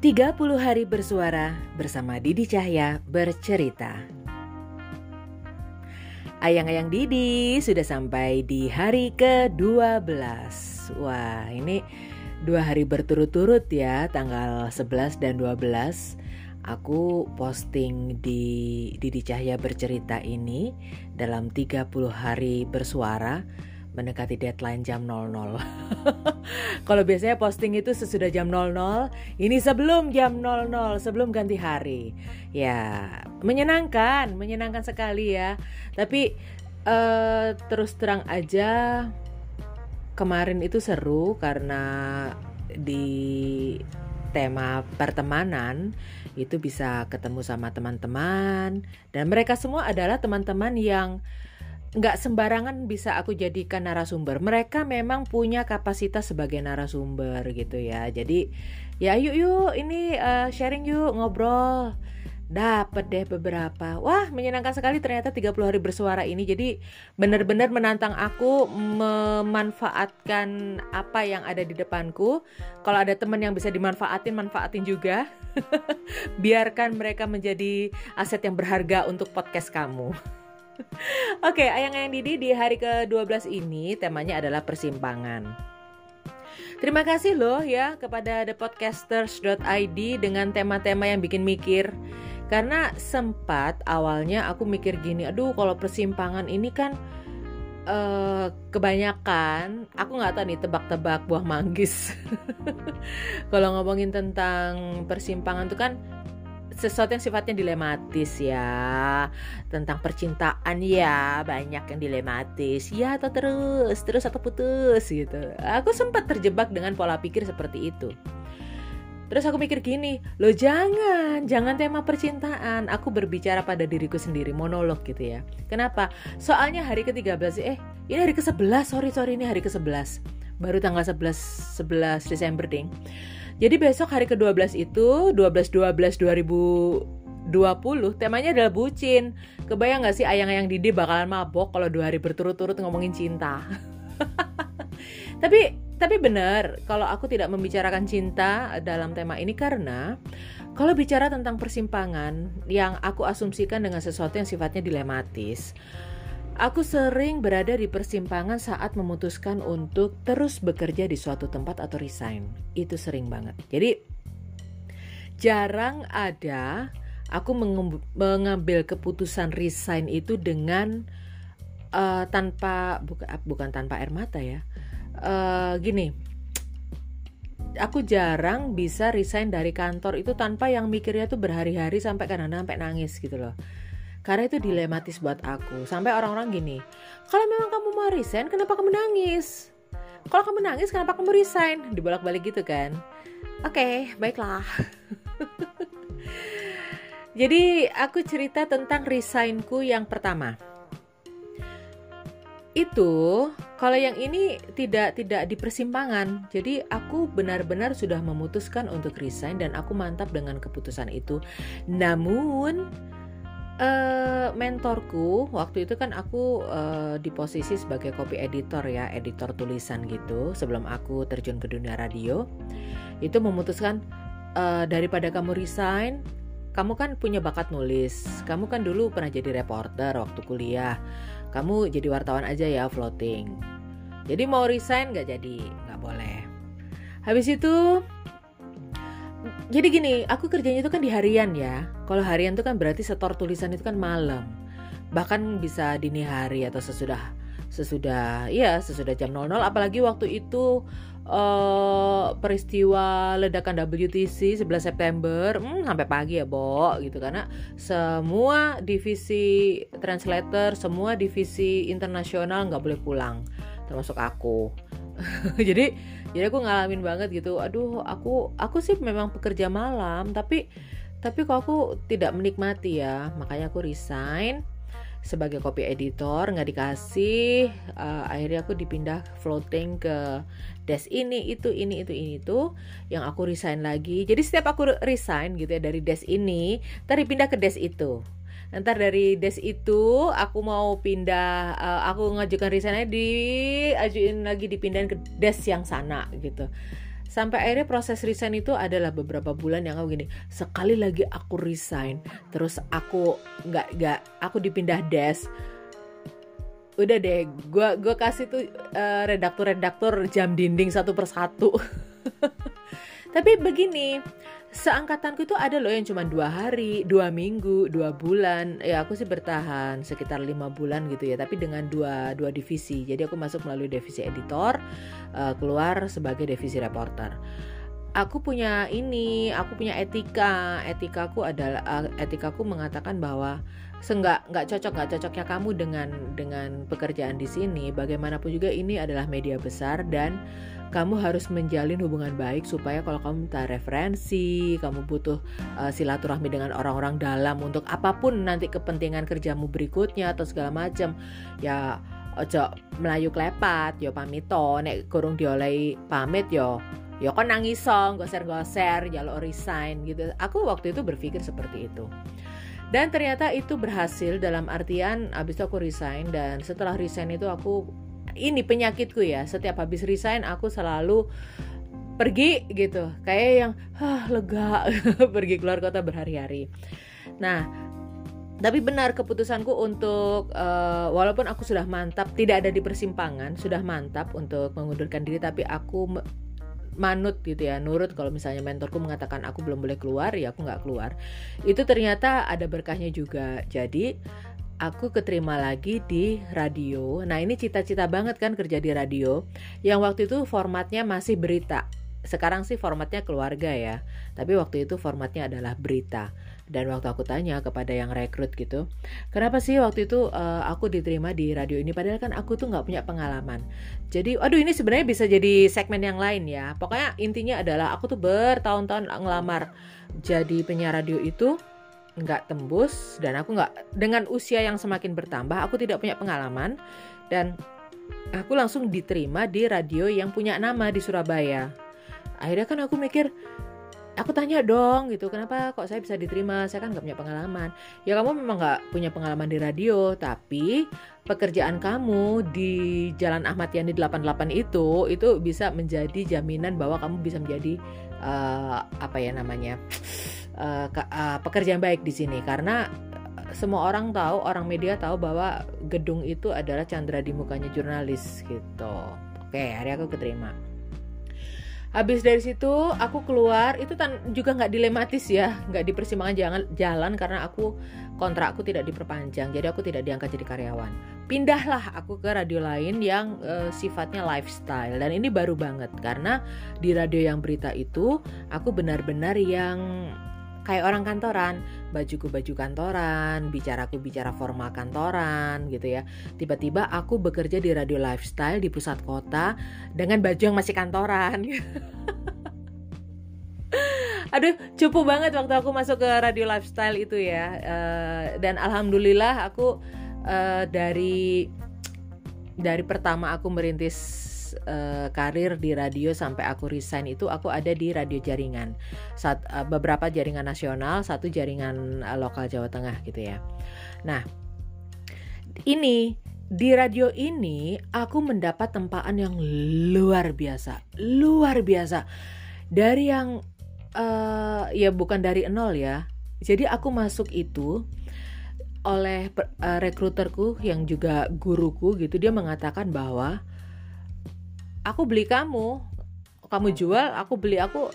30 hari bersuara bersama Didi Cahya bercerita. Ayang-ayang Didi sudah sampai di hari ke-12. Wah, ini dua hari berturut-turut ya, tanggal 11 dan 12. Aku posting di Didi Cahya bercerita ini dalam 30 hari bersuara mendekati deadline jam 00. Kalau biasanya posting itu sesudah jam 00, ini sebelum jam 00, sebelum ganti hari. Ya, menyenangkan, menyenangkan sekali ya. Tapi uh, terus terang aja kemarin itu seru karena di tema pertemanan itu bisa ketemu sama teman-teman dan mereka semua adalah teman-teman yang nggak sembarangan bisa aku jadikan narasumber. Mereka memang punya kapasitas sebagai narasumber gitu ya. Jadi ya yuk yuk ini uh, sharing yuk ngobrol. Dapat deh beberapa. Wah, menyenangkan sekali ternyata 30 hari bersuara ini. Jadi benar-benar menantang aku memanfaatkan apa yang ada di depanku. Kalau ada teman yang bisa dimanfaatin, manfaatin juga. Biarkan mereka menjadi aset yang berharga untuk podcast kamu. Oke, ayang-ayang Didi di hari ke-12 ini temanya adalah persimpangan. Terima kasih loh ya kepada thepodcasters.id dengan tema-tema yang bikin mikir. Karena sempat awalnya aku mikir gini, aduh kalau persimpangan ini kan uh, kebanyakan aku nggak tahu nih tebak-tebak buah manggis. kalau ngomongin tentang persimpangan tuh kan sesuatu yang sifatnya dilematis ya tentang percintaan ya banyak yang dilematis ya atau terus terus atau putus gitu aku sempat terjebak dengan pola pikir seperti itu Terus aku mikir gini, lo jangan, jangan tema percintaan. Aku berbicara pada diriku sendiri, monolog gitu ya. Kenapa? Soalnya hari ke-13, eh ini hari ke-11, sorry sorry ini hari ke-11. Baru tanggal 11, 11 Desember ding. Jadi besok hari ke-12 itu 12-12 2020 temanya adalah bucin. Kebayang gak sih ayang-ayang Didi bakalan mabok kalau dua hari berturut-turut ngomongin cinta. tapi tapi benar kalau aku tidak membicarakan cinta dalam tema ini karena kalau bicara tentang persimpangan yang aku asumsikan dengan sesuatu yang sifatnya dilematis, Aku sering berada di persimpangan saat memutuskan untuk terus bekerja di suatu tempat atau resign. Itu sering banget. Jadi jarang ada aku mengambil keputusan resign itu dengan uh, tanpa buka, bukan tanpa air mata ya. Uh, gini, aku jarang bisa resign dari kantor itu tanpa yang mikirnya tuh berhari-hari sampai kadang-kadang sampai nangis gitu loh karena itu dilematis buat aku. Sampai orang-orang gini, kalau memang kamu mau resign, kenapa kamu nangis? Kalau kamu nangis, kenapa kamu resign? Dibolak-balik gitu kan? Oke, okay, baiklah. Jadi aku cerita tentang resignku yang pertama. Itu kalau yang ini tidak tidak di persimpangan. Jadi aku benar-benar sudah memutuskan untuk resign dan aku mantap dengan keputusan itu. Namun Uh, mentorku waktu itu kan aku uh, di posisi sebagai copy editor ya, editor tulisan gitu sebelum aku terjun ke dunia radio. Itu memutuskan uh, daripada kamu resign, kamu kan punya bakat nulis. Kamu kan dulu pernah jadi reporter waktu kuliah. Kamu jadi wartawan aja ya floating. Jadi mau resign gak jadi, nggak boleh. Habis itu jadi gini, aku kerjanya itu kan di harian ya. Kalau harian itu kan berarti setor tulisan itu kan malam. Bahkan bisa dini hari atau sesudah sesudah ya sesudah jam 00 apalagi waktu itu uh, peristiwa ledakan WTC 11 September hmm, sampai pagi ya Bo gitu karena semua divisi translator semua divisi internasional nggak boleh pulang termasuk aku jadi jadi aku ngalamin banget gitu. Aduh aku aku sih memang pekerja malam tapi tapi kok aku tidak menikmati ya. Makanya aku resign sebagai copy editor nggak dikasih. Uh, akhirnya aku dipindah floating ke desk ini itu ini itu ini itu yang aku resign lagi. Jadi setiap aku resign gitu ya dari desk ini tadi pindah ke desk itu ntar dari des itu aku mau pindah uh, aku ngajukan resign di ajuin lagi dipindahin ke des yang sana gitu. Sampai akhirnya proses resign itu adalah beberapa bulan yang aku gini sekali lagi aku resign terus aku nggak nggak aku dipindah desk udah deh gue gue kasih tuh uh, redaktur redaktur jam dinding satu persatu. Tapi begini seangkatanku itu ada loh yang cuma dua hari, dua minggu, dua bulan. Ya aku sih bertahan sekitar lima bulan gitu ya. Tapi dengan dua dua divisi. Jadi aku masuk melalui divisi editor, uh, keluar sebagai divisi reporter. Aku punya ini, aku punya etika. Etikaku adalah uh, etikaku mengatakan bahwa senggak nggak cocok nggak cocoknya kamu dengan dengan pekerjaan di sini. Bagaimanapun juga ini adalah media besar dan kamu harus menjalin hubungan baik supaya kalau kamu minta referensi, kamu butuh uh, silaturahmi dengan orang-orang dalam untuk apa pun nanti kepentingan kerjamu berikutnya atau segala macam, ya ojo melayu klepat, yo pamito, nek kurung dioleh pamit yo yo kon nangisong, goser-goser, jalur resign gitu. Aku waktu itu berpikir seperti itu. Dan ternyata itu berhasil dalam artian abis itu aku resign dan setelah resign itu aku ini penyakitku ya. Setiap habis resign aku selalu pergi gitu. Kayak yang ah lega. Pergi keluar kota berhari-hari. Nah tapi benar keputusanku untuk uh, walaupun aku sudah mantap tidak ada di persimpangan sudah mantap untuk mengundurkan diri tapi aku manut gitu ya nurut kalau misalnya mentorku mengatakan aku belum boleh keluar ya aku nggak keluar. Itu ternyata ada berkahnya juga. Jadi aku keterima lagi di radio. Nah ini cita-cita banget kan kerja di radio. Yang waktu itu formatnya masih berita. Sekarang sih formatnya keluarga ya. Tapi waktu itu formatnya adalah berita. Dan waktu aku tanya kepada yang rekrut gitu, kenapa sih waktu itu uh, aku diterima di radio ini? Padahal kan aku tuh nggak punya pengalaman. Jadi, aduh ini sebenarnya bisa jadi segmen yang lain ya. Pokoknya intinya adalah aku tuh bertahun-tahun ngelamar jadi penyiar radio itu nggak tembus dan aku nggak dengan usia yang semakin bertambah aku tidak punya pengalaman dan aku langsung diterima di radio yang punya nama di Surabaya. Akhirnya kan aku mikir aku tanya dong gitu kenapa kok saya bisa diterima? Saya kan nggak punya pengalaman. Ya kamu memang nggak punya pengalaman di radio tapi pekerjaan kamu di Jalan Ahmad Yani 88 itu itu bisa menjadi jaminan bahwa kamu bisa menjadi uh, apa ya namanya uh, pekerjaan baik di sini karena semua orang tahu, orang media tahu bahwa gedung itu adalah chandra di mukanya jurnalis gitu. Oke, hari aku keterima. Habis dari situ aku keluar itu tan juga nggak dilematis ya, nggak di persimpangan jalan, jalan karena aku kontrakku tidak diperpanjang, jadi aku tidak diangkat jadi karyawan. Pindahlah aku ke radio lain yang uh, sifatnya lifestyle dan ini baru banget karena di radio yang berita itu aku benar-benar yang kayak orang kantoran, bajuku baju kantoran, bicaraku bicara formal kantoran gitu ya. Tiba-tiba aku bekerja di radio lifestyle di pusat kota dengan baju yang masih kantoran. Aduh, cukup banget waktu aku masuk ke radio lifestyle itu ya. Uh, dan alhamdulillah aku uh, dari dari pertama aku merintis uh, karir di radio sampai aku resign itu aku ada di radio jaringan. Saat uh, beberapa jaringan nasional, satu jaringan uh, lokal Jawa Tengah gitu ya. Nah, ini di radio ini aku mendapat tempaan yang luar biasa, luar biasa. Dari yang uh, ya bukan dari nol ya. Jadi aku masuk itu oleh uh, rekruterku yang juga guruku gitu dia mengatakan bahwa aku beli kamu. Kamu jual aku beli. Aku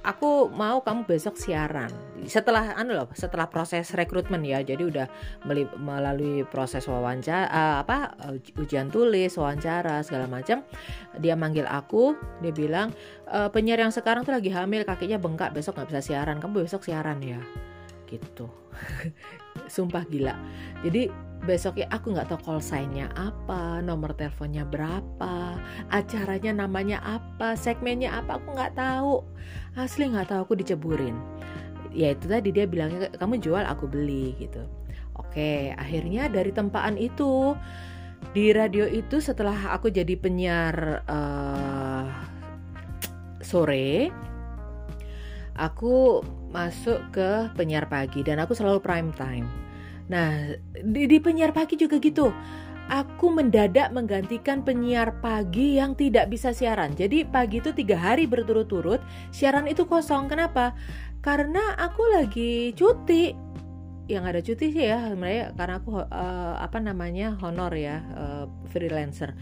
aku mau kamu besok siaran. Setelah anu loh setelah proses rekrutmen ya. Jadi udah melalui proses wawancara uh, apa ujian tulis wawancara segala macam. Dia manggil aku dia bilang e, penyiar yang sekarang tuh lagi hamil kakinya bengkak besok nggak bisa siaran. Kamu besok siaran ya. Gitu. Sumpah gila. Jadi besoknya aku nggak tahu call sign-nya apa, nomor teleponnya berapa, acaranya namanya apa, segmennya apa, aku nggak tahu. Asli nggak tahu aku diceburin. Ya itu tadi dia bilangnya kamu jual aku beli gitu. Oke, akhirnya dari tempaan itu di radio itu setelah aku jadi penyiar uh, sore, aku masuk ke penyiar pagi dan aku selalu prime time Nah, di, di penyiar pagi juga gitu. aku mendadak menggantikan penyiar pagi yang tidak bisa siaran. Jadi pagi itu tiga hari berturut-turut siaran itu kosong. Kenapa? Karena aku lagi cuti. Yang ada cuti sih ya, sebenarnya karena aku uh, apa namanya honor ya uh, freelancer.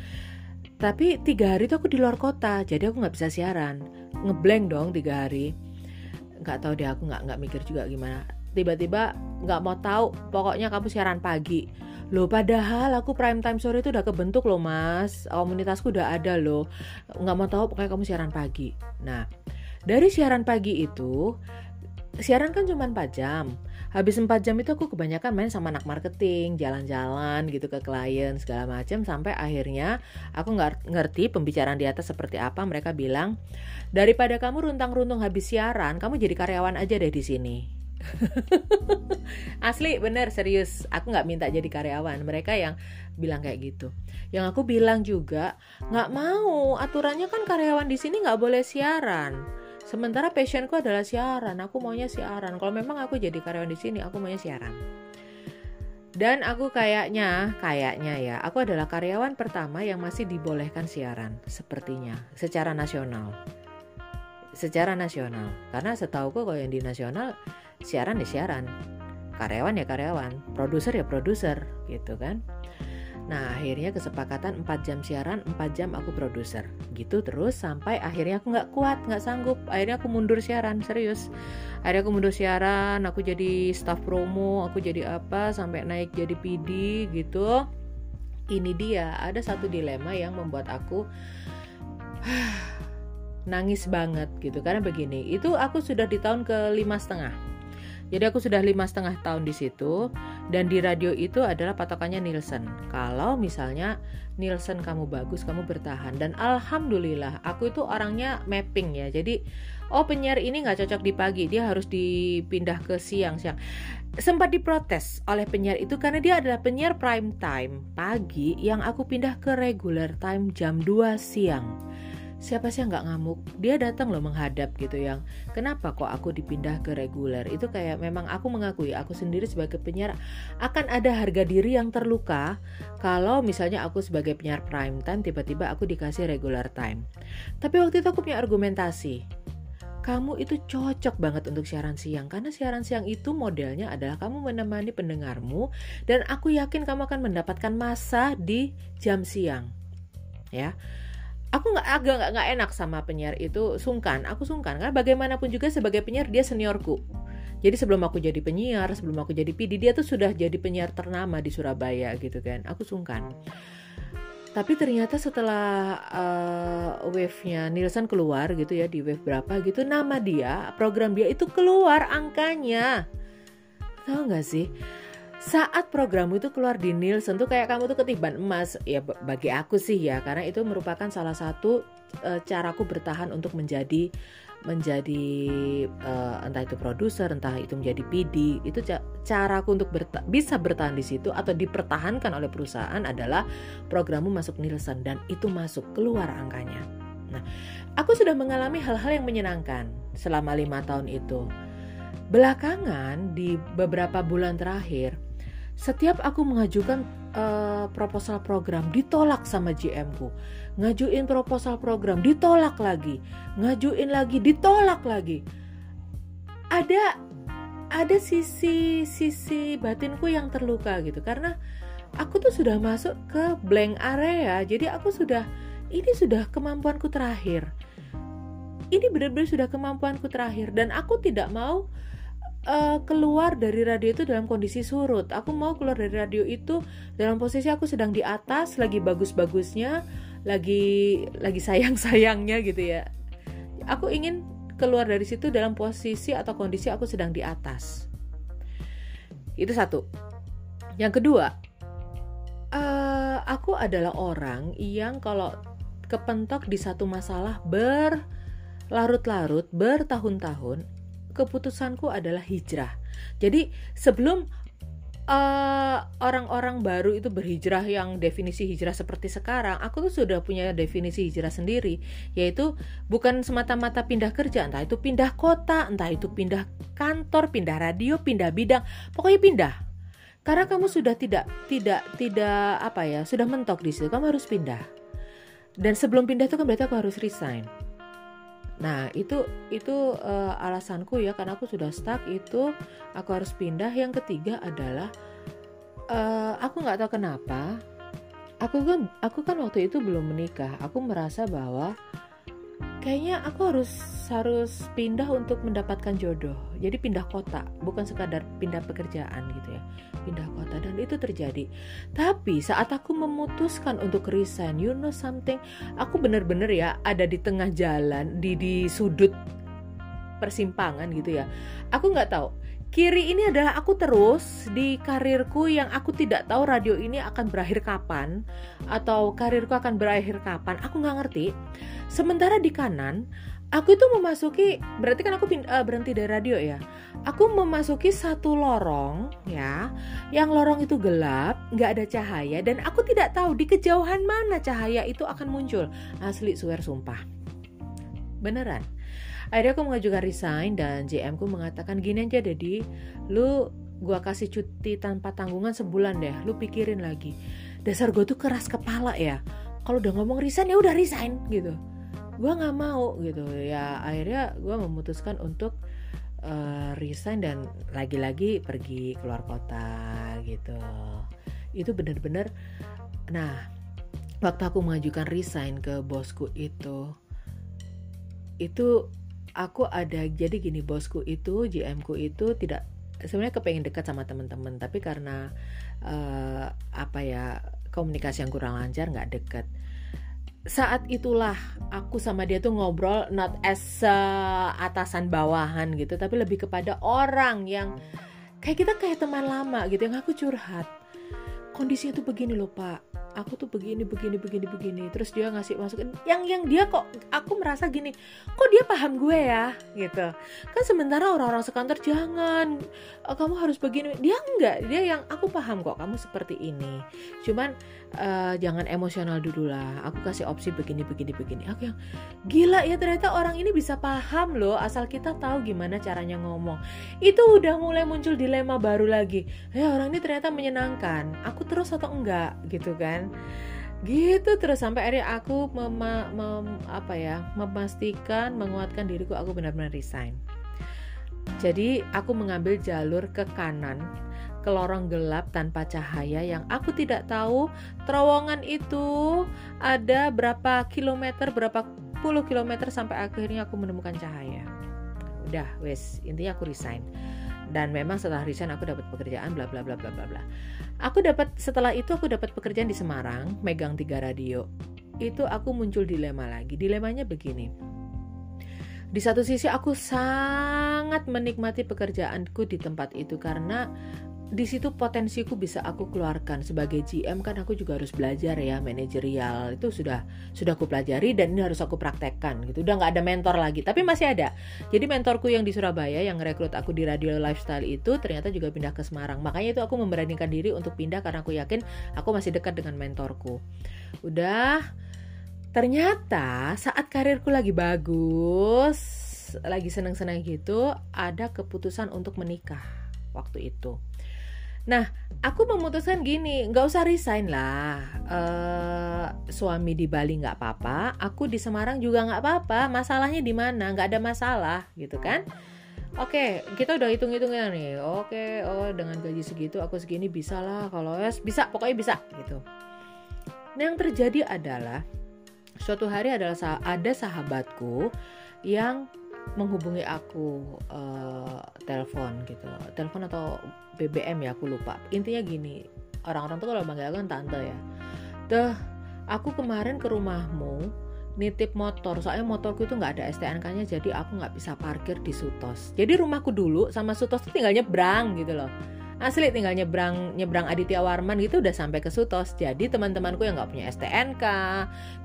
Tapi tiga hari itu aku di luar kota, jadi aku nggak bisa siaran. Ngeblank dong tiga hari. Nggak tahu deh aku nggak nggak mikir juga gimana. Tiba-tiba nggak mau tahu, pokoknya kamu siaran pagi. Loh padahal aku prime time sore itu udah kebentuk loh mas. Komunitasku udah ada loh. Nggak mau tahu pokoknya kamu siaran pagi. Nah dari siaran pagi itu Siaran kan cuma 4 jam. Habis 4 jam itu aku kebanyakan main sama anak marketing Jalan-jalan gitu ke klien segala macam Sampai akhirnya aku nggak ngerti pembicaraan di atas seperti apa. Mereka bilang Daripada kamu runtang-runtung habis siaran Kamu jadi karyawan aja deh di sini Asli bener serius. Aku nggak minta jadi karyawan. Mereka yang bilang kayak gitu. Yang aku bilang juga nggak mau. Aturannya kan karyawan di sini nggak boleh siaran. Sementara passionku adalah siaran. Aku maunya siaran. Kalau memang aku jadi karyawan di sini Aku maunya siaran. Dan aku kayaknya, kayaknya ya, aku adalah karyawan pertama yang masih dibolehkan siaran, sepertinya, secara nasional. Secara nasional, karena setauku kalau yang di nasional siaran ya siaran. Karyawan ya karyawan produser ya produser gitu kan. Nah akhirnya kesepakatan 4 jam siaran 4 jam aku produser. Gitu terus sampai akhirnya aku nggak kuat nggak sanggup. Akhirnya aku mundur siaran serius. Akhirnya aku mundur siaran Aku jadi staff promo Aku jadi apa sampai naik jadi PD gitu. Ini dia ada satu dilema yang membuat aku Nangis banget gitu. Karena begini Itu aku sudah di tahun ke lima setengah jadi aku sudah lima setengah tahun di situ dan di radio itu adalah patokannya Nielsen. Kalau misalnya Nielsen kamu bagus, kamu bertahan dan alhamdulillah aku itu orangnya mapping ya. Jadi oh penyiar ini nggak cocok di pagi, dia harus dipindah ke siang-siang. Sempat diprotes oleh penyiar itu karena dia adalah penyiar prime time pagi yang aku pindah ke regular time jam 2 siang siapa sih yang nggak ngamuk? Dia datang loh menghadap gitu yang kenapa kok aku dipindah ke reguler? Itu kayak memang aku mengakui aku sendiri sebagai penyiar akan ada harga diri yang terluka kalau misalnya aku sebagai penyiar prime time tiba-tiba aku dikasih regular time. Tapi waktu itu aku punya argumentasi kamu itu cocok banget untuk siaran siang karena siaran siang itu modelnya adalah kamu menemani pendengarmu dan aku yakin kamu akan mendapatkan masa di jam siang. Ya aku nggak agak nggak nggak enak sama penyiar itu sungkan. Aku sungkan karena bagaimanapun juga sebagai penyiar dia seniorku. Jadi sebelum aku jadi penyiar sebelum aku jadi PD dia tuh sudah jadi penyiar ternama di Surabaya gitu kan. Aku sungkan. Tapi ternyata setelah uh, wave-nya Nielsen keluar gitu ya di wave berapa gitu nama dia program dia itu keluar angkanya. Tahu nggak sih saat programmu itu keluar di Nielsen tuh kayak kamu tuh ketiban emas. Ya bagi aku sih ya karena itu merupakan salah satu uh, caraku bertahan untuk menjadi menjadi uh, entah itu produser entah itu menjadi PD itu ca caraku untuk berta bisa bertahan di situ atau dipertahankan oleh perusahaan adalah programmu masuk Nielsen dan itu masuk keluar angkanya. Nah aku sudah mengalami hal-hal yang menyenangkan selama lima tahun itu. Belakangan di beberapa bulan terakhir setiap aku mengajukan uh, proposal program ditolak sama GM ku. Ngajuin proposal program ditolak lagi. Ngajuin lagi ditolak lagi. Ada ada sisi sisi batinku yang terluka gitu karena aku tuh sudah masuk ke blank area. Jadi aku sudah ini sudah kemampuanku terakhir. Ini benar-benar sudah kemampuanku terakhir dan aku tidak mau uh, keluar dari radio itu dalam kondisi surut. Aku mau keluar dari radio itu dalam posisi aku sedang di atas, lagi bagus-bagusnya, lagi lagi sayang-sayangnya gitu ya. Aku ingin keluar dari situ dalam posisi atau kondisi aku sedang di atas. Itu satu. Yang kedua, uh, aku adalah orang yang kalau kepentok di satu masalah berlarut-larut, bertahun-tahun, keputusanku adalah hijrah. Jadi sebelum eh, orang-orang baru itu berhijrah yang definisi hijrah seperti sekarang, aku tuh sudah punya definisi hijrah sendiri, yaitu bukan semata-mata pindah kerja, entah itu pindah kota, entah itu pindah kantor, pindah radio, pindah bidang, pokoknya pindah. karena kamu sudah tidak tidak tidak apa ya sudah mentok di situ kamu harus pindah dan sebelum pindah itu kan berarti aku harus resign nah itu itu uh, alasanku ya karena aku sudah stuck itu aku harus pindah. Yang ketiga adalah uh, aku nggak tahu kenapa aku kan aku kan waktu itu belum menikah. Aku merasa bahwa kayaknya aku harus harus pindah untuk mendapatkan jodoh. Jadi pindah kota bukan sekadar pindah pekerjaan gitu ya. Pindah kota dan itu terjadi. Tapi saat aku memutuskan untuk resign you know something aku bener-bener ya ada di tengah jalan di di sudut persimpangan gitu ya. Aku nggak tahu kiri ini adalah aku terus di karirku yang aku tidak tahu radio ini akan berakhir kapan atau karirku akan berakhir kapan aku nggak ngerti Sementara di kanan, aku itu memasuki berarti kan aku uh, berhenti dari radio ya. Aku memasuki satu lorong ya, yang lorong itu gelap, nggak ada cahaya dan aku tidak tahu di kejauhan mana cahaya itu akan muncul. Asli swear sumpah. Beneran. Akhirnya aku mengajukan resign dan JM ku mengatakan gini aja Dedi, lu gua kasih cuti tanpa tanggungan sebulan deh, lu pikirin lagi. Dasar gue tuh keras kepala ya. Kalau udah ngomong resign ya udah resign gitu. Gue nggak mau gitu. Ya akhirnya gue memutuskan untuk uh, resign dan lagi-lagi pergi keluar kota gitu. Itu bener-bener nah waktu aku mengajukan resign ke bosku itu itu aku ada jadi gini bosku itu GM ku itu tidak sebenarnya kepengen dekat sama teman-teman tapi karena uh, apa ya komunikasi yang kurang lancar nggak deket saat itulah aku sama dia tuh ngobrol not as uh, atasan bawahan gitu tapi lebih kepada orang yang kayak kita kayak teman lama gitu yang aku curhat kondisinya tuh begini loh pak. Aku tuh begini begini begini begini. Terus dia ngasih masukin yang yang dia kok aku merasa gini kok dia paham gue ya? Gitu. Kan sementara orang-orang sekantor jangan eh, kamu harus begini. Dia enggak dia yang aku paham kok kamu seperti ini. Cuman uh, jangan emosional dulu lah. Aku kasih opsi begini begini begini. Aku yang gila ya ternyata orang ini bisa paham loh asal kita tahu gimana caranya ngomong. Itu udah mulai muncul dilema baru lagi. Ya orang ini ternyata menyenangkan aku terus atau enggak? Gitu kan. Gitu terus sampai akhirnya aku mema, mem, apa ya memastikan menguatkan diriku aku benar-benar resign. Jadi aku mengambil jalur ke kanan ke lorong gelap tanpa cahaya yang aku tidak tahu. Terowongan itu ada berapa kilometer berapa puluh kilometer sampai akhirnya aku menemukan cahaya. Udah wes. Intinya aku resign. Dan memang setelah resign aku dapat pekerjaan bla bla bla bla bla bla. Aku dapat setelah itu aku dapat pekerjaan di Semarang megang tiga radio. Itu aku muncul dilema lagi. Dilemanya begini. Di satu sisi aku sangat menikmati pekerjaanku di tempat itu karena di situ potensiku bisa aku keluarkan sebagai GM kan aku juga harus belajar ya manajerial. Itu sudah sudah aku pelajari dan ini harus aku praktekkan gitu. Udah nggak ada mentor lagi tapi masih ada. Jadi mentorku yang di Surabaya yang rekrut aku di radio lifestyle itu ternyata juga pindah ke Semarang. Makanya itu aku memberanikan diri untuk pindah karena aku yakin aku masih dekat dengan mentorku. Udah ternyata saat karirku lagi bagus lagi seneng-seneng gitu ada keputusan untuk menikah waktu itu Nah, aku memutuskan gini, nggak usah resign lah. Uh, suami di Bali nggak apa-apa, aku di Semarang juga nggak apa-apa. Masalahnya di mana? Nggak ada masalah, gitu kan? Oke, kita udah hitung-hitung ya nih. Oke, oh dengan gaji segitu aku segini bisa lah. Kalau ya bisa, pokoknya bisa gitu. Nah, yang terjadi adalah suatu hari adalah ada sahabatku yang menghubungi aku uh, telepon gitu telepon atau BBM ya aku lupa. Intinya gini orang-orang tuh kalau manggil aku kan tante ya. Tuh aku kemarin ke rumahmu nitip motor. Soalnya motorku itu nggak ada STNK-nya jadi aku nggak bisa parkir di Sutos. Jadi rumahku dulu sama Sutos tuh tinggal nyebrang gitu loh asli tinggal nyebrang nyebrang Aditya Warman gitu udah sampai ke Sutos jadi teman-temanku yang nggak punya STNK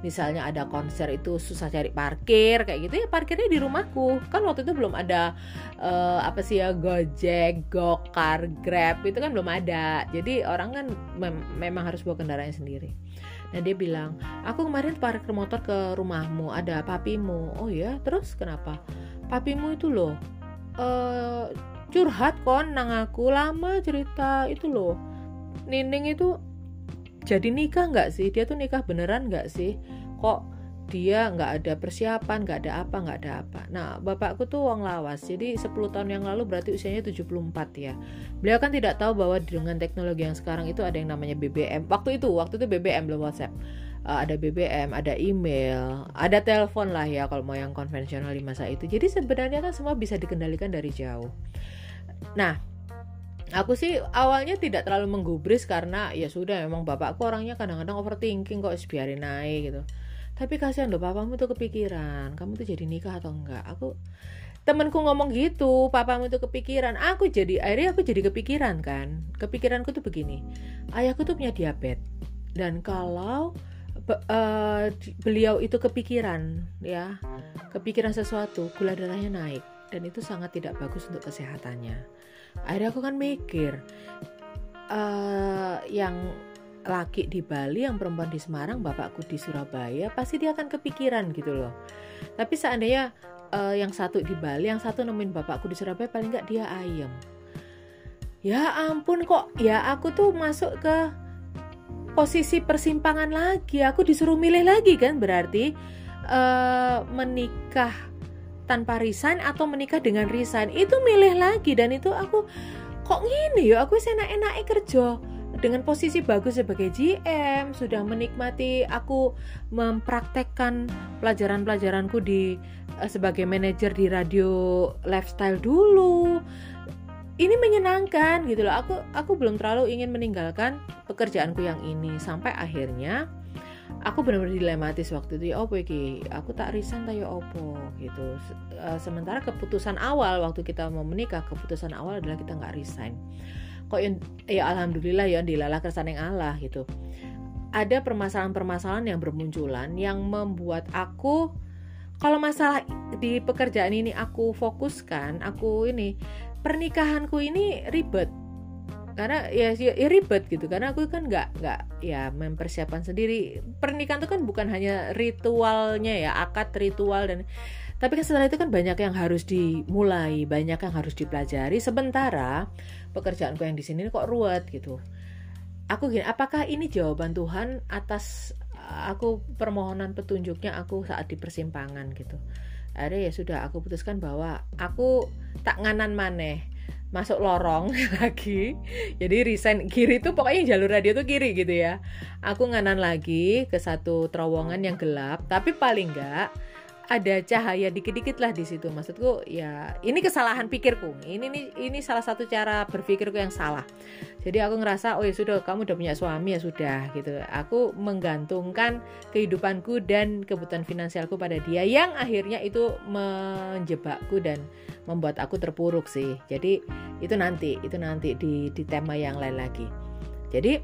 misalnya ada konser itu susah cari parkir kayak gitu ya parkirnya di rumahku kan waktu itu belum ada uh, apa sih ya Gojek Gokar Grab itu kan belum ada jadi orang kan mem memang harus bawa kendaraannya sendiri Nah dia bilang, aku kemarin parkir motor ke rumahmu, ada papimu. Oh ya, terus kenapa? Papimu itu loh, uh, curhat kon nang aku. Lama cerita itu loh. Nining itu jadi nikah nggak sih? Dia tuh nikah beneran nggak sih? Kok dia nggak ada persiapan nggak ada apa nggak ada apa? Nah bapakku tuh uang lawas. Jadi 10 tahun yang lalu berarti usianya 74 ya. Beliau kan tidak tahu bahwa dengan teknologi yang sekarang itu ada yang namanya BBM waktu itu waktu itu BBM belum WhatsApp. Uh, ada BBM ada email ada telepon lah ya kalau mau yang konvensional di masa itu. Jadi sebenarnya kan semua bisa dikendalikan dari jauh nah aku sih awalnya tidak terlalu menggubris karena ya sudah memang bapakku orangnya kadang-kadang overthinking kok biarin naik gitu. Tapi kasihan loh papamu tuh kepikiran kamu tuh jadi nikah atau enggak? Aku temenku ngomong gitu papamu tuh kepikiran. Aku jadi akhirnya aku jadi kepikiran kan. Kepikiranku tuh begini ayahku tuh punya diabetes dan kalau uh, beliau itu kepikiran ya kepikiran sesuatu gula darahnya naik dan itu sangat tidak bagus untuk kesehatannya. Akhirnya aku kan mikir uh, yang laki di Bali yang perempuan di Semarang bapakku di Surabaya pasti dia akan kepikiran gitu loh. Tapi seandainya uh, yang satu di Bali yang satu nemuin bapakku di Surabaya paling nggak dia ayam ya ampun kok ya aku tuh masuk ke posisi persimpangan lagi. Aku disuruh milih lagi kan berarti uh, menikah tanpa resign atau menikah dengan resign itu milih lagi. Dan itu aku kok gini ya? Aku enak-enak kerja dengan posisi bagus sebagai GM sudah menikmati aku mempraktekkan pelajaran-pelajaranku di uh, sebagai manajer di radio lifestyle dulu. Ini menyenangkan gitu loh. Aku aku belum terlalu ingin meninggalkan pekerjaanku yang ini. Sampai akhirnya aku benar-benar dilematis waktu itu ya opo iki? Aku tak resign tayo opo? Gitu. Uh, sementara keputusan awal waktu kita mau menikah keputusan awal adalah kita nggak resign. Kok ya alhamdulillah ya dilalah kersane Allah gitu. Ada permasalahan-permasalahan yang bermunculan yang membuat aku kalau masalah di pekerjaan ini aku fokuskan aku ini pernikahanku ini ribet karena ya, ya, ya ribet gitu. Karena aku kan nggak nggak ya mempersiapkan sendiri. Pernikahan itu kan bukan hanya ritualnya ya akad ritual dan tapi kan setelah itu kan banyak yang harus dimulai banyak yang harus dipelajari. Sementara pekerjaanku yang di sini kok ruwet gitu. Aku gini apakah ini jawaban Tuhan atas uh, aku permohonan petunjuknya aku saat di persimpangan gitu? Ada ya sudah aku putuskan bahwa aku tak nganan maneh masuk lorong lagi. Jadi resign kiri itu pokoknya jalur radio tuh kiri gitu ya. Aku nganan lagi ke satu terowongan yang gelap. Tapi paling enggak ada cahaya dikit-dikit lah di situ. Maksudku ya ini kesalahan pikirku. Ini ini ini salah satu cara berpikirku yang salah. Jadi aku ngerasa oh ya sudah kamu udah punya suami ya sudah gitu. Aku menggantungkan kehidupanku dan kebutuhan finansialku pada dia yang akhirnya itu menjebakku dan membuat aku terpuruk sih. Jadi itu nanti itu nanti di di tema yang lain lagi. Jadi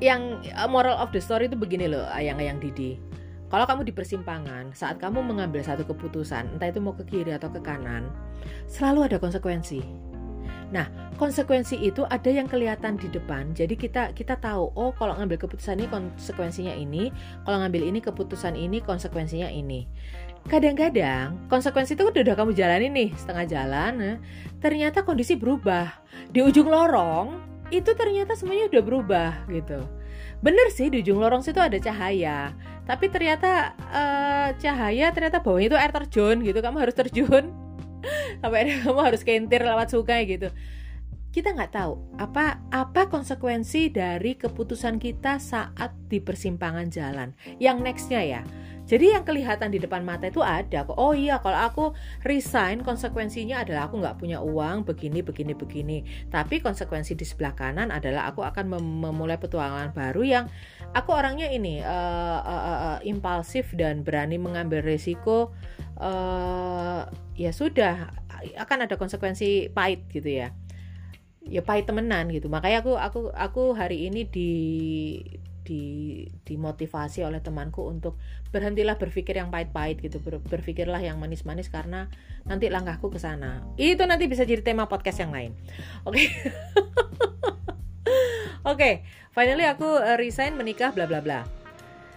yang moral of the story itu begini loh ayang-ayang Didi kalau kamu di persimpangan, saat kamu mengambil satu keputusan, entah itu mau ke kiri atau ke kanan, selalu ada konsekuensi. Nah, konsekuensi itu ada yang kelihatan di depan. Jadi kita kita tahu, oh kalau ngambil keputusan ini konsekuensinya ini, kalau ngambil ini keputusan ini konsekuensinya ini. Kadang-kadang konsekuensi itu udah kamu jalani nih setengah jalan, nah, ternyata kondisi berubah. Di ujung lorong itu ternyata semuanya udah berubah gitu. Bener sih di ujung lorong situ ada cahaya, tapi ternyata uh, cahaya ternyata bawahnya itu air terjun gitu. Kamu harus terjun. Sampai kamu harus kentir lewat sungai gitu. Kita nggak tahu apa apa konsekuensi dari keputusan kita saat di persimpangan jalan. Yang nextnya ya jadi yang kelihatan di depan mata itu ada kok. Oh iya, kalau aku resign konsekuensinya adalah aku nggak punya uang begini begini begini. Tapi konsekuensi di sebelah kanan adalah aku akan mem memulai petualangan baru yang aku orangnya ini uh, uh, uh, impulsif dan berani mengambil resiko. Uh, ya sudah akan ada konsekuensi pahit gitu ya ya pahit temenan gitu makanya aku aku aku hari ini di di dimotivasi oleh temanku untuk berhentilah berpikir yang pahit-pahit gitu ber, berpikirlah yang manis-manis karena nanti langkahku ke sana. Itu nanti bisa jadi tema podcast yang lain. Oke. Okay? oke okay, finally aku uh, resign menikah bla bla bla.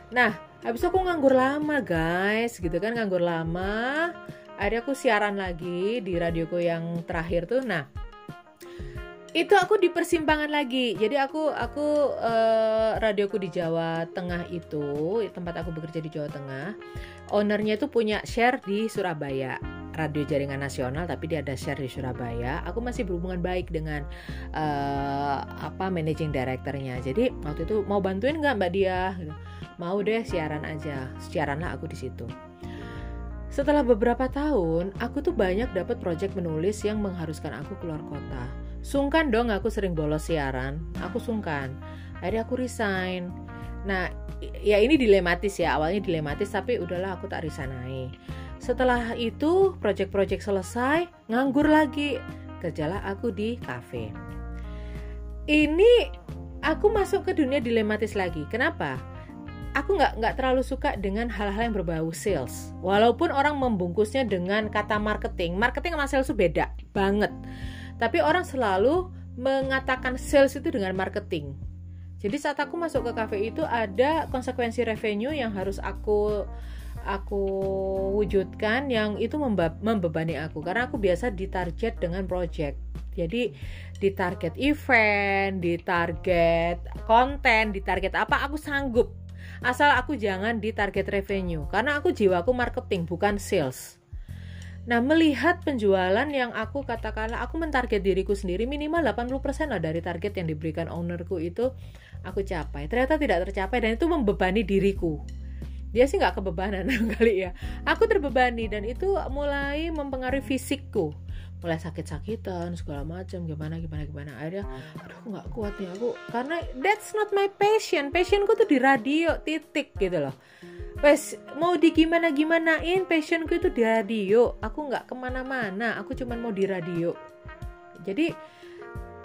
Nah habis aku nganggur lama guys gitu kan nganggur lama. Akhirnya aku siaran lagi di radioku yang terakhir tuh. Nah itu aku di persimpangan lagi. Jadi aku aku uh, radioku di Jawa Tengah itu tempat aku bekerja di Jawa Tengah ownernya itu punya share di Surabaya radio jaringan nasional tapi dia ada share di Surabaya. Aku masih berhubungan baik dengan uh, apa managing directornya. Jadi waktu itu mau bantuin nggak mbak dia? Gitu. mau deh siaran aja. Siaranlah aku di situ. Setelah beberapa tahun aku tuh banyak dapat project menulis yang mengharuskan aku keluar kota Sungkan dong aku sering bolos siaran, aku sungkan. Akhirnya aku resign. Nah, ya ini dilematis ya, awalnya dilematis tapi udahlah aku tak resign Setelah itu project-project selesai, nganggur lagi. Kerjalah aku di cafe. Ini aku masuk ke dunia dilematis lagi. Kenapa? Aku nggak nggak terlalu suka dengan hal-hal yang berbau sales. Walaupun orang membungkusnya dengan kata marketing, marketing sama sales itu beda banget. Tapi orang selalu mengatakan sales itu dengan marketing. Jadi saat aku masuk ke cafe itu ada konsekuensi revenue yang harus aku aku wujudkan yang itu membebani aku karena aku biasa ditarget dengan project. Jadi ditarget event, ditarget konten, ditarget apa aku sanggup. Asal aku jangan ditarget revenue karena aku jiwaku marketing bukan sales. Nah, melihat penjualan yang aku katakanlah aku mentarget diriku sendiri minimal 80% lah dari target yang diberikan ownerku itu aku capai. Ternyata tidak tercapai dan itu membebani diriku. Dia sih nggak kebebanan kali ya. Aku terbebani dan itu mulai mempengaruhi fisikku mulai sakit-sakitan segala macam gimana gimana gimana akhirnya aduh nggak kuat nih aku karena that's not my passion passionku tuh di radio titik gitu loh wes mau di gimana gimanain passionku itu di radio. Aku nggak ke mana-mana. Aku cuman mau di radio. Jadi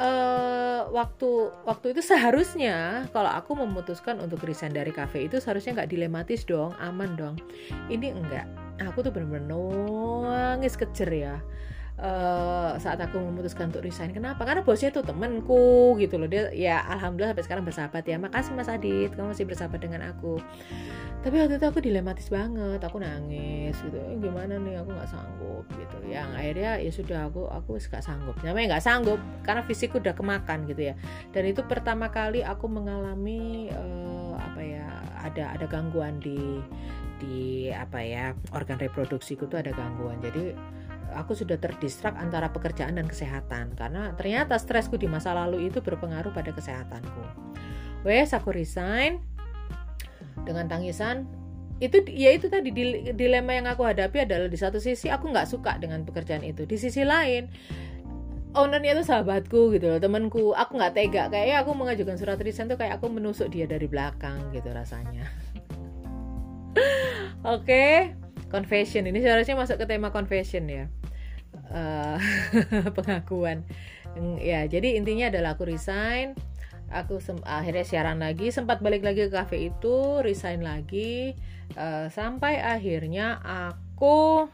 uh, waktu waktu itu seharusnya kalau aku memutuskan untuk resign dari cafe itu seharusnya nggak dilematis dong aman dong. Ini enggak. Aku tuh bener-bener nangis kejer ya Uh, saat aku memutuskan untuk resign. Kenapa? Karena bosnya tuh temenku gitu loh. Dia ya alhamdulillah sampai sekarang bersahabat ya. Makasih mas Adit. Kamu masih bersahabat dengan aku. Tapi waktu itu aku dilematis banget. Aku nangis gitu. Eh, gimana nih? Aku nggak sanggup gitu. Yang akhirnya ya sudah aku aku gak sanggup. Namanya nggak sanggup karena fisik udah kemakan gitu ya. Dan itu pertama kali aku mengalami uh, apa ya ada ada gangguan di di apa ya organ reproduksiku tuh ada gangguan. Jadi aku sudah terdistrak antara pekerjaan dan kesehatan karena ternyata stresku di masa lalu itu berpengaruh pada kesehatanku. Wes aku resign dengan tangisan. Itu ya itu tadi dilema yang aku hadapi adalah di satu sisi aku nggak suka dengan pekerjaan itu. Di sisi lain ownernya itu sahabatku gitu loh temanku. Aku nggak tega kayaknya aku mengajukan surat resign tuh kayak aku menusuk dia dari belakang gitu rasanya. Oke okay. confession. Ini seharusnya masuk ke tema confession ya uh, pengakuan. Ya jadi intinya adalah aku resign aku akhirnya siaran lagi sempat balik lagi ke cafe itu resign lagi uh, sampai akhirnya aku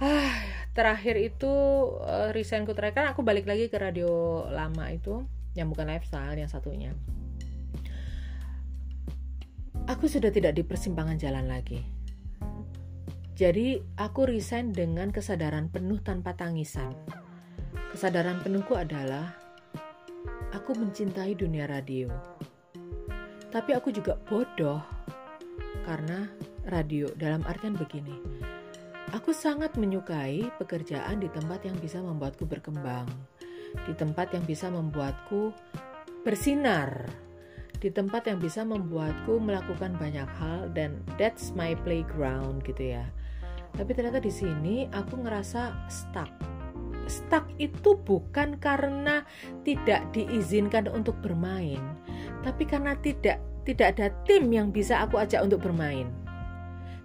uh, terakhir itu uh, resignku terakhir kan aku balik lagi ke radio lama itu yang bukan lifestyle yang satunya. Aku sudah tidak di persimpangan jalan lagi jadi aku resign dengan kesadaran penuh tanpa tangisan. Kesadaran penuhku adalah aku mencintai dunia radio. Tapi aku juga bodoh karena radio dalam artian begini. Aku sangat menyukai pekerjaan di tempat yang bisa membuatku berkembang, di tempat yang bisa membuatku bersinar, di tempat yang bisa membuatku melakukan banyak hal dan that's my playground gitu ya tapi ternyata di sini aku ngerasa stuck stuck itu bukan karena tidak diizinkan untuk bermain tapi karena tidak tidak ada tim yang bisa aku ajak untuk bermain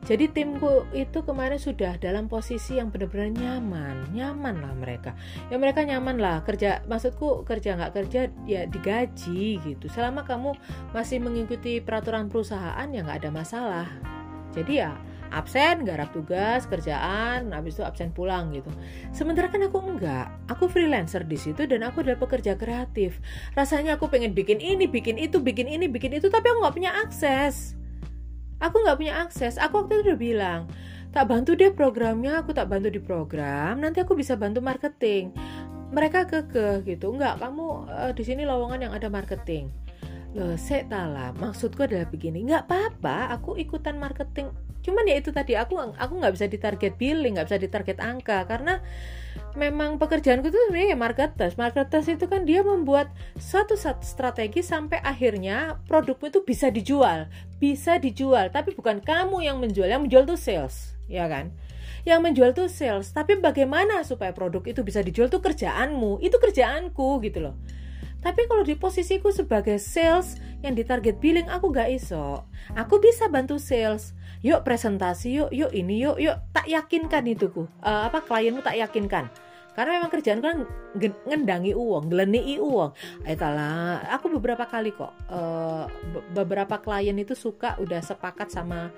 jadi timku itu kemarin sudah dalam posisi yang benar-benar nyaman, nyaman lah mereka. Ya mereka nyaman lah kerja, maksudku kerja nggak kerja ya digaji gitu. Selama kamu masih mengikuti peraturan perusahaan ya nggak ada masalah. Jadi ya absen garap tugas kerjaan habis itu absen pulang gitu. Sementara kan aku enggak. Aku freelancer di situ dan aku adalah pekerja kreatif. Rasanya aku pengen bikin ini bikin itu bikin ini bikin itu tapi aku nggak punya akses. Aku nggak punya akses. Aku waktu itu udah bilang tak bantu deh programnya aku tak bantu di program nanti aku bisa bantu marketing. Mereka kekeh gitu enggak kamu uh, di sini lowongan yang ada marketing loh saya lah maksudku adalah begini. Nggak apa-apa aku ikutan marketing. Cuman ya itu tadi aku aku nggak bisa ditarget billing nggak bisa ditarget angka. Karena memang pekerjaanku itu sebenarnya ya marketer marketer itu kan dia membuat satu satu strategi sampai akhirnya produkmu itu bisa dijual. Bisa dijual tapi bukan kamu yang menjual. Yang menjual tuh sales ya kan? Yang menjual tuh sales tapi bagaimana supaya produk itu bisa dijual tuh kerjaanmu? Itu kerjaanku gitu loh tapi kalau di posisiku sebagai sales yang ditarget billing aku gak iso. Aku bisa bantu sales. Yuk presentasi yuk yuk ini yuk yuk. Tak yakinkan itu ku uh, apa klienmu tak yakinkan? Karena memang kerjaan kan ngendangi uang, geleni uang. Itulah, aku beberapa kali kok uh, beberapa klien itu suka udah sepakat sama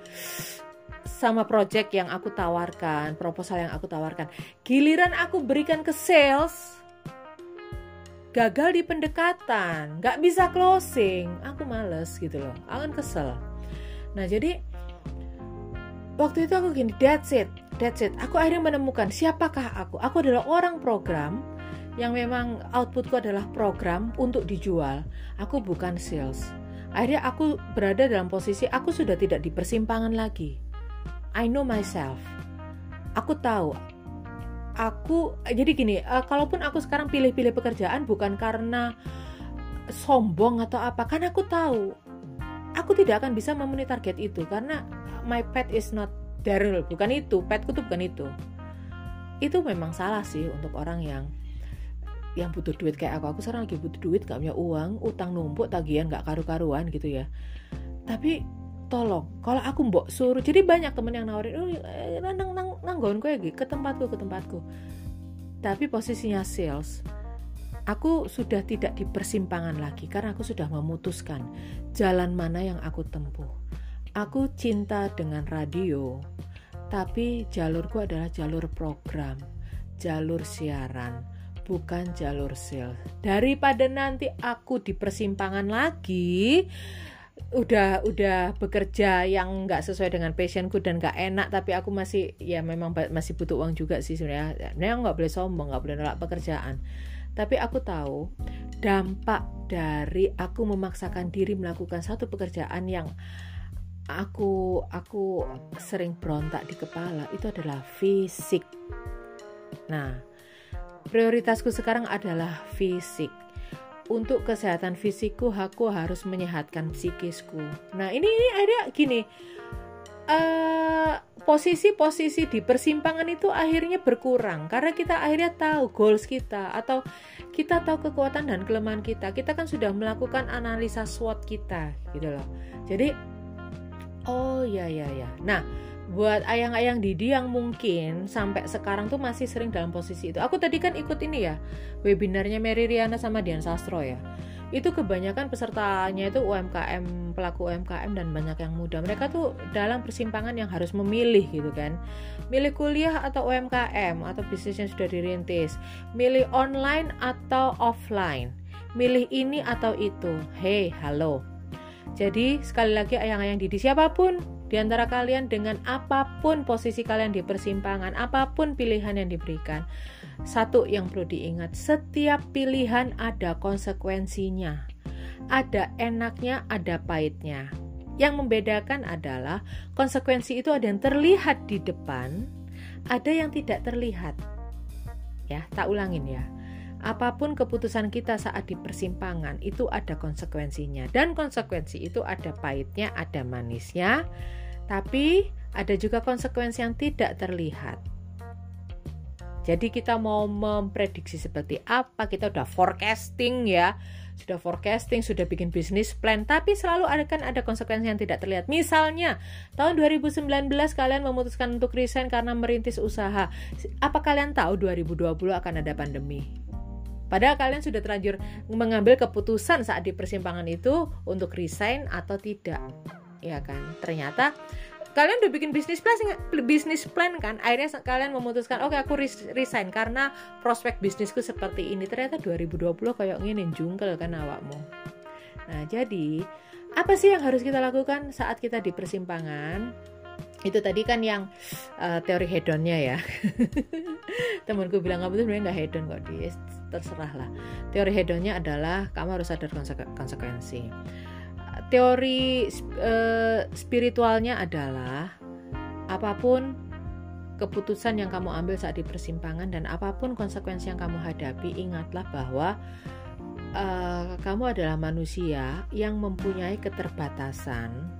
sama project yang aku tawarkan, proposal yang aku tawarkan. Giliran aku berikan ke sales, gagal di pendekatan, nggak bisa closing, aku males gitu loh, aku kan kesel. Nah jadi waktu itu aku gini that's it that's it. Aku akhirnya menemukan siapakah aku. Aku adalah orang program yang memang outputku adalah program untuk dijual. Aku bukan sales. Akhirnya aku berada dalam posisi aku sudah tidak di persimpangan lagi. I know myself. Aku tahu aku jadi gini uh, kalaupun aku sekarang pilih-pilih pekerjaan bukan karena sombong atau apa kan aku tahu aku tidak akan bisa memenuhi target itu karena my pet is not Daryl bukan itu petku tuh bukan itu. Itu memang salah sih untuk orang yang yang butuh duit kayak aku. Aku sekarang lagi butuh duit gak punya uang utang numpuk tagihan gak karu-karuan gitu ya. Tapi tolong. Kalau aku mbok suruh jadi banyak temen yang nawarin oh, eh, nang nang nanggon gue ke tempatku ke tempatku. Tapi posisinya sales aku sudah tidak di persimpangan lagi karena aku sudah memutuskan jalan mana yang aku tempuh. Aku cinta dengan radio, tapi jalurku adalah jalur program, jalur siaran, bukan jalur sales. Daripada nanti aku di persimpangan lagi, udah udah bekerja yang nggak sesuai dengan passionku dan nggak enak tapi aku masih ya memang masih butuh uang juga sih sebenarnya Nah nggak boleh sombong nggak boleh nolak pekerjaan tapi aku tahu dampak dari aku memaksakan diri melakukan satu pekerjaan yang aku aku sering berontak di kepala itu adalah fisik. Nah, prioritasku sekarang adalah fisik. Untuk kesehatan fisikku, aku harus menyehatkan psikisku. Nah, ini ini ada gini. posisi-posisi uh, di persimpangan itu akhirnya berkurang karena kita akhirnya tahu goals kita atau kita tahu kekuatan dan kelemahan kita. Kita kan sudah melakukan analisa SWOT kita gitu loh. Jadi Oh ya ya ya. Nah, buat ayang-ayang Didi yang mungkin sampai sekarang tuh masih sering dalam posisi itu. Aku tadi kan ikut ini ya, webinarnya Mary Riana sama Dian Sastro ya. Itu kebanyakan pesertanya itu UMKM, pelaku UMKM dan banyak yang muda. Mereka tuh dalam persimpangan yang harus memilih gitu kan. Milih kuliah atau UMKM atau bisnis yang sudah dirintis. Milih online atau offline. Milih ini atau itu. Hey, halo jadi sekali lagi ayang-ayang Didi siapa pun di antara kalian dengan apa pun posisi kalian di persimpangan, apa pun pilihan yang diberikan. Satu yang perlu diingat, setiap pilihan ada konsekuensinya. Ada enaknya, ada pahitnya. Yang membedakan adalah konsekuensi itu ada yang terlihat di depan, ada yang tidak terlihat. Ya, tak ulangin ya apa pun keputusan kita saat di persimpangan itu ada konsekuensinya dan konsekuensi itu ada pahitnya, ada manisnya, tapi ada juga konsekuensi yang tidak terlihat. Jadi kita mau memprediksi seperti apa, kita udah forecasting ya, sudah forecasting, sudah bikin bisnis plan, tapi selalu ada kan ada konsekuensi yang tidak terlihat. Misalnya, tahun 2019 kalian memutuskan untuk resign karena merintis usaha. Apa kalian tahu 2020 akan ada pandemi? Padahal kalian sudah terlanjur mengambil keputusan saat di persimpangan itu untuk resign atau tidak. Ya kan? Ternyata kalian udah bikin bisnis plan bisnis plan kan akhirnya kalian memutuskan oke okay, aku resign karena prospek bisnisku seperti ini ternyata 2020 kayak nginin jungkel kan awakmu nah jadi apa sih yang harus kita lakukan saat kita di persimpangan itu tadi kan yang uh, teori hedonnya ya. Temanku bilang kamu tuh sebenarnya nggak hedon kok dia terserah lah. Teori hedonnya adalah kamu harus sadar konsekuensi. Teori uh, spiritualnya adalah apa pun keputusan yang kamu ambil saat di persimpangan dan apa pun konsekuensi yang kamu hadapi ingatlah bahwa uh, kamu adalah manusia yang mempunyai keterbatasan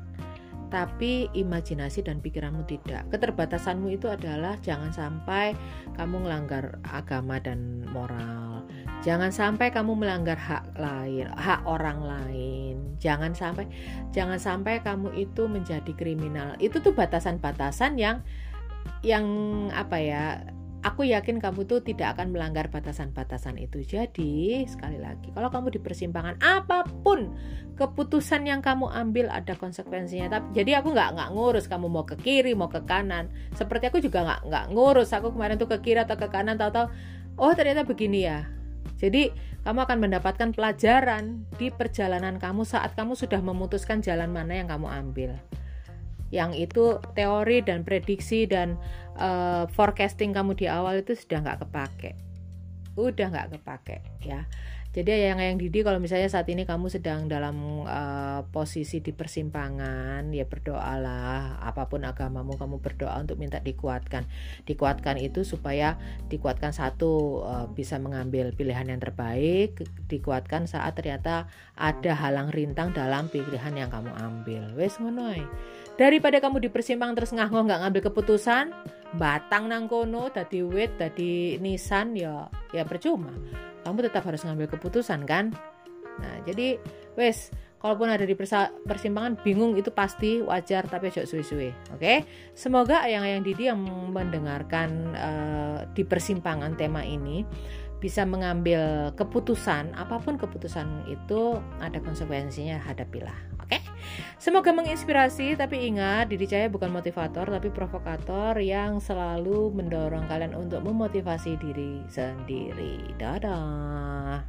tapi imajinasi dan pikiranmu tidak. Keterbatasanmu itu adalah jangan sampai kamu melanggar agama dan moral. Jangan sampai kamu melanggar hak lain, hak orang lain. Jangan sampai jangan sampai kamu itu menjadi kriminal. Itu tuh batasan-batasan yang yang apa ya? Aku yakin kamu tuh tidak akan melanggar batasan-batasan itu. Jadi, sekali lagi, kalau kamu di persimpangan apa pun keputusan yang kamu ambil ada konsekuensinya. Tapi jadi aku nggak nggak ngurus kamu mau ke kiri, mau ke kanan. Seperti aku juga nggak nggak ngurus. Aku kemarin tuh ke kiri atau ke kanan, tahu-tahu oh ternyata begini ya. Jadi, kamu akan mendapatkan pelajaran di perjalanan kamu saat kamu sudah memutuskan jalan mana yang kamu ambil yang itu teori dan prediksi dan uh, forecasting kamu di awal itu sudah nggak kepake. Udah nggak kepake ya. Jadi yang yang Didi kalau misalnya saat ini kamu sedang dalam uh, posisi di persimpangan ya berdoalah. Apa pun agamamu kamu berdoa untuk minta dikuatkan. Dikuatkan itu supaya dikuatkan satu uh, bisa mengambil pilihan yang terbaik. Dikuatkan saat ternyata ada halang rintang dalam pilihan yang kamu ambil. Wes daripada kamu di persimpangan terus ngah nggak ngambil keputusan batang nang kono tadi wit tadi nisan ya ya percuma kamu tetap harus ngambil keputusan kan nah jadi wes kalaupun ada di persimpangan bingung itu pasti wajar tapi ojo suwe-suwe oke okay? semoga ayang-ayang Didi yang mendengarkan uh, di persimpangan tema ini bisa mengambil keputusan apa pun keputusan itu ada konsekuensinya hadapilah oke okay? semoga menginspirasi tapi ingat diri saya bukan motivator tapi provokator yang selalu mendorong kalian untuk memotivasi diri sendiri dadah